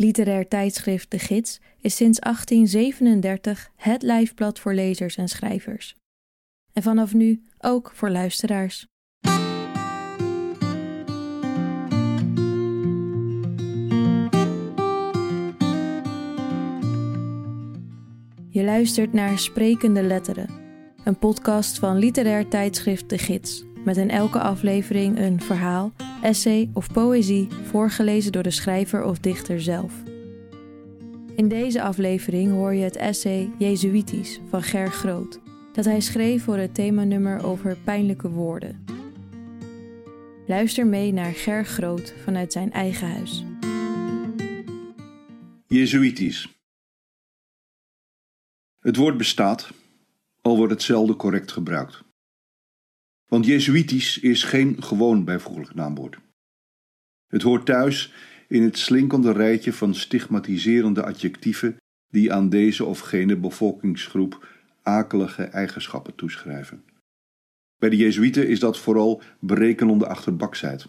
Literair tijdschrift De Gids is sinds 1837 het lijfblad voor lezers en schrijvers. En vanaf nu ook voor luisteraars. Je luistert naar Sprekende Letteren, een podcast van literair tijdschrift De Gids, met in elke aflevering een verhaal, essay of poëzie voorgelezen door de schrijver of dichter zelf. In deze aflevering hoor je het essay Jezuïtisch van Ger Groot, dat hij schreef voor het themanummer over pijnlijke woorden. Luister mee naar Ger Groot vanuit zijn eigen huis. Jezuïtisch. Het woord bestaat, al wordt het zelden correct gebruikt. Want Jezuïtisch is geen gewoon bijvoeglijk naamwoord. Het hoort thuis in het slinkende rijtje van stigmatiserende adjectieven die aan deze of gene bevolkingsgroep akelige eigenschappen toeschrijven. Bij de Jezuïeten is dat vooral berekenende achterbaksheid.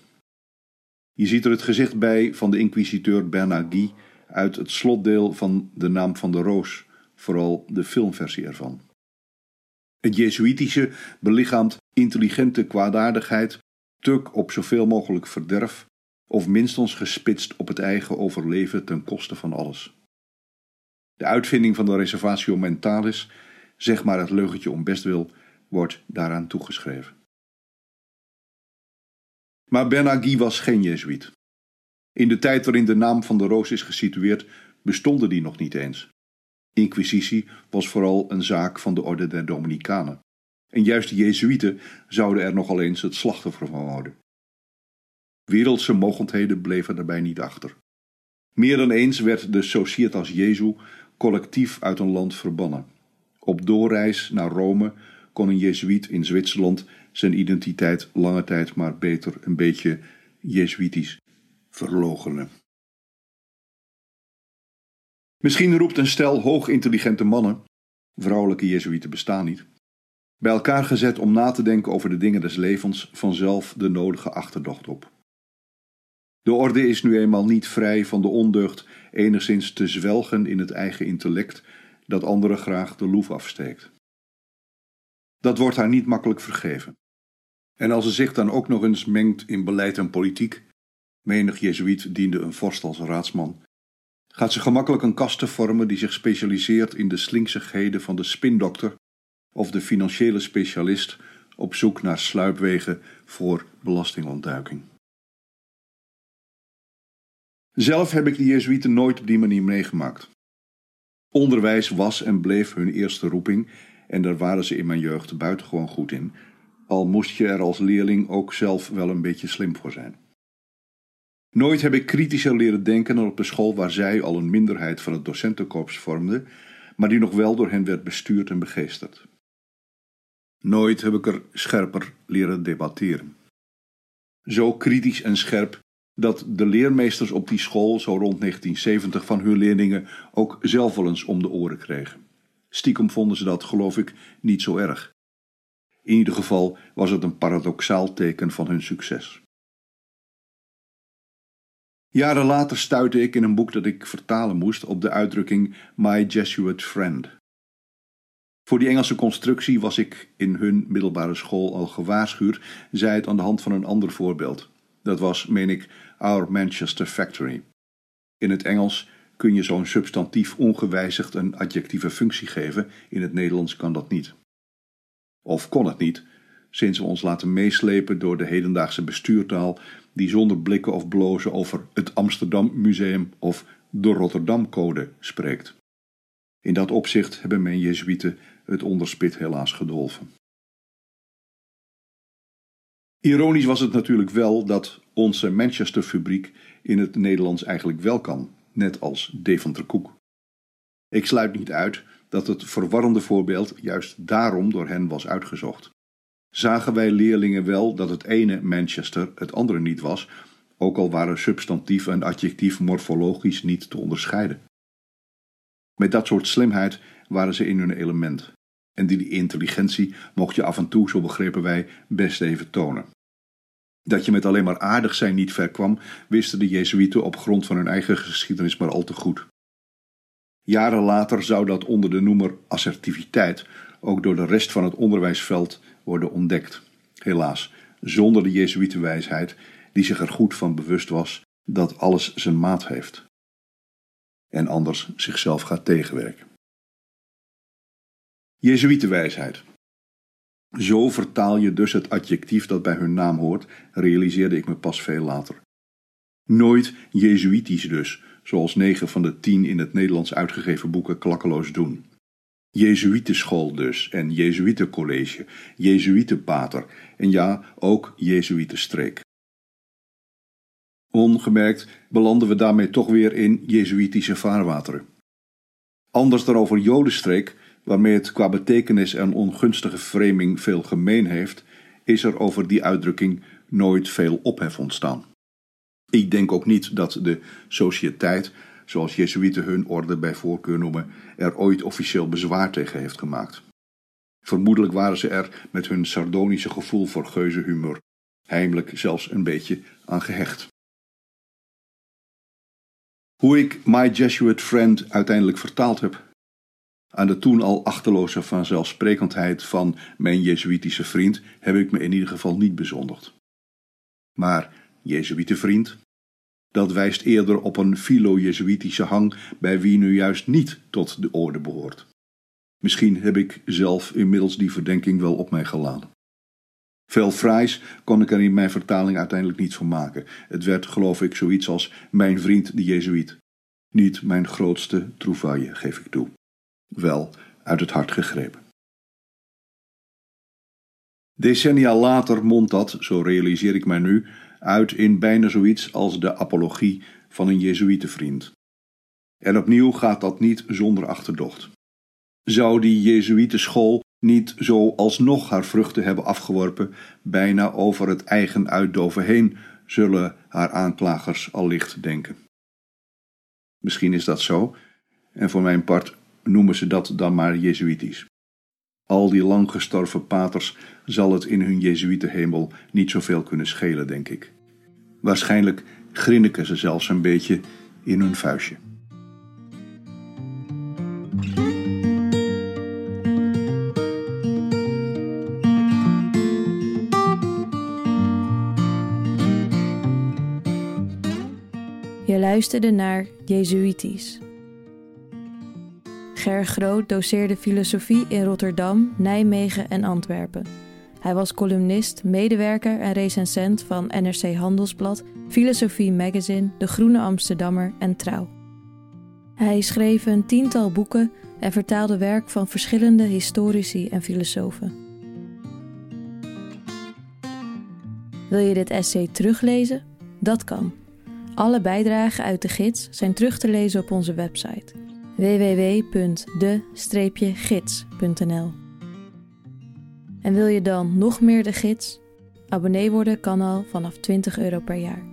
Je ziet er het gezicht bij van de inquisiteur Bernard Guy uit het slotdeel van De Naam van de Roos, vooral de filmversie ervan. Het Jezuïtische belichaamt intelligente kwaadaardigheid, tuk op zoveel mogelijk verderf, of minstens gespitst op het eigen overleven ten koste van alles. De uitvinding van de reservatio mentalis, zeg maar het leugentje om bestwil, wordt daaraan toegeschreven. Maar Bernard was geen Jezuïet. In de tijd waarin de naam van de roos is gesitueerd, bestonden die nog niet eens. Inquisitie was vooral een zaak van de orde der Dominicanen. En juist de Jezuïeten zouden er nogal eens het slachtoffer van worden. Wereldse mogendheden bleven daarbij niet achter. Meer dan eens werd de Societas Jesu collectief uit een land verbannen. Op doorreis naar Rome kon een Jezuïet in Zwitserland zijn identiteit lange tijd maar beter een beetje Jezuïtisch verlogenen. Misschien roept een stel hoogintelligente mannen, vrouwelijke Jezuïeten bestaan niet, bij elkaar gezet om na te denken over de dingen des levens vanzelf de nodige achterdocht op. De orde is nu eenmaal niet vrij van de ondeugd enigszins te zwelgen in het eigen intellect dat anderen graag de loef afsteekt. Dat wordt haar niet makkelijk vergeven. En als ze zich dan ook nog eens mengt in beleid en politiek, menig Jezuïet diende een vorst als raadsman, gaat ze gemakkelijk een kaste vormen die zich specialiseert in de slinksigheden van de spindokter of de financiële specialist op zoek naar sluipwegen voor belastingontduiking. Zelf heb ik de Jezuïeten nooit op die manier meegemaakt. Onderwijs was en bleef hun eerste roeping en daar waren ze in mijn jeugd buitengewoon goed in, al moest je er als leerling ook zelf wel een beetje slim voor zijn. Nooit heb ik kritischer leren denken dan op de school waar zij al een minderheid van het docentenkorps vormde, maar die nog wel door hen werd bestuurd en begeesterd. Nooit heb ik er scherper leren debatteren. Zo kritisch en scherp dat de leermeesters op die school zo rond 1970 van hun leerlingen ook zelf wel eens om de oren kregen. Stiekem vonden ze dat, geloof ik, niet zo erg. In ieder geval was het een paradoxaal teken van hun succes. Jaren later stuitte ik in een boek dat ik vertalen moest op de uitdrukking My Jesuit Friend. Voor die Engelse constructie was ik in hun middelbare school al gewaarschuwd, zei het aan de hand van een ander voorbeeld. Dat was, meen ik, Our Manchester Factory. In het Engels kun je zo'n substantief ongewijzigd een adjectieve functie geven, in het Nederlands kan dat niet. Of kon het niet, sinds we ons laten meeslepen door de hedendaagse bestuurtaal die zonder blikken of blozen over het Amsterdam Museum of de Rotterdam Code spreekt. In dat opzicht hebben mijn Jezuïeten het onderspit helaas gedolven. Ironisch was het natuurlijk wel dat onze Manchester-fabriek in het Nederlands eigenlijk wel kan, net als Deventer Koek. Ik sluit niet uit dat het verwarrende voorbeeld juist daarom door hen was uitgezocht. Zagen wij leerlingen wel dat het ene Manchester het andere niet was, ook al waren substantief en adjectief morfologisch niet te onderscheiden. Met dat soort slimheid waren ze in hun element. En die intelligentie mocht je af en toe, zo begrepen wij, best even tonen. Dat je met alleen maar aardig zijn niet ver kwam, wisten de Jezuïeten op grond van hun eigen geschiedenis maar al te goed. Jaren later zou dat onder de noemer assertiviteit ook door de rest van het onderwijsveld worden ontdekt. Helaas, zonder de Jezuïetenwijsheid, die zich er goed van bewust was dat alles zijn maat heeft. En anders zichzelf gaat tegenwerken. Jezuïetenwijsheid. Zo vertaal je dus het adjectief dat bij hun naam hoort, realiseerde ik me pas veel later. Nooit Jezuïtisch dus, zoals negen van de tien in het Nederlands uitgegeven boeken klakkeloos doen. Jezuïtenschool dus, en Jezuïtencollege, Jezuïtenpater en ja, ook Jezuïtenstreek. Ongemerkt belanden we daarmee toch weer in Jezuïtische vaarwateren. Anders dan over Jodenstreek, waarmee het qua betekenis en ongunstige framing veel gemeen heeft, is er over die uitdrukking nooit veel ophef ontstaan. Ik denk ook niet dat de sociëteit, zoals Jezuïeten hun orde bij voorkeur noemen, er ooit officieel bezwaar tegen heeft gemaakt. Vermoedelijk waren ze er met hun sardonische gevoel voor geuzenhumor heimelijk zelfs een beetje aan gehecht. Hoe ik My Jesuit Friend uiteindelijk vertaald heb. Aan de toen al achterloze vanzelfsprekendheid van mijn Jezuïtische vriend heb ik me in ieder geval niet bezondigd. Maar Jezuïtenvriend, dat wijst eerder op een filo-Jezuïtische hang bij wie nu juist niet tot de orde behoort. Misschien heb ik zelf inmiddels die verdenking wel op mij geladen. Veel fraais kon ik er in mijn vertaling uiteindelijk niet van maken. Het werd, geloof ik, zoiets als mijn vriend de Jezuïet. Niet mijn grootste trouvaille, geef ik toe. Wel uit het hart gegrepen. Decennia later mondt dat, zo realiseer ik mij nu, uit in bijna zoiets als de apologie van een Jezuïetenvriend. En opnieuw gaat dat niet zonder achterdocht. Zou die Jezuïetenschool niet zo alsnog haar vruchten hebben afgeworpen, bijna over het eigen uitdoven heen, zullen haar aanklagers allicht denken. Misschien is dat zo, en voor mijn part noemen ze dat dan maar Jezuïtisch. Al die lang gestorven paters zal het in hun Jezuïetenhemel niet zoveel kunnen schelen, denk ik. Waarschijnlijk grinniken ze zelfs een beetje in hun vuistje. Je luisterde naar Jezuïtisch. Ger Groot doseerde filosofie in Rotterdam, Nijmegen en Antwerpen. Hij was columnist, medewerker en recensent van NRC Handelsblad, Filosofie Magazine, De Groene Amsterdammer en Trouw. Hij schreef een tiental boeken en vertaalde werk van verschillende historici en filosofen. Wil je dit essay teruglezen? Dat kan. Alle bijdragen uit de gids zijn terug te lezen op onze website www.de-gids.nl. En wil je dan nog meer de gids? Abonnee worden kan al vanaf 20 euro per jaar.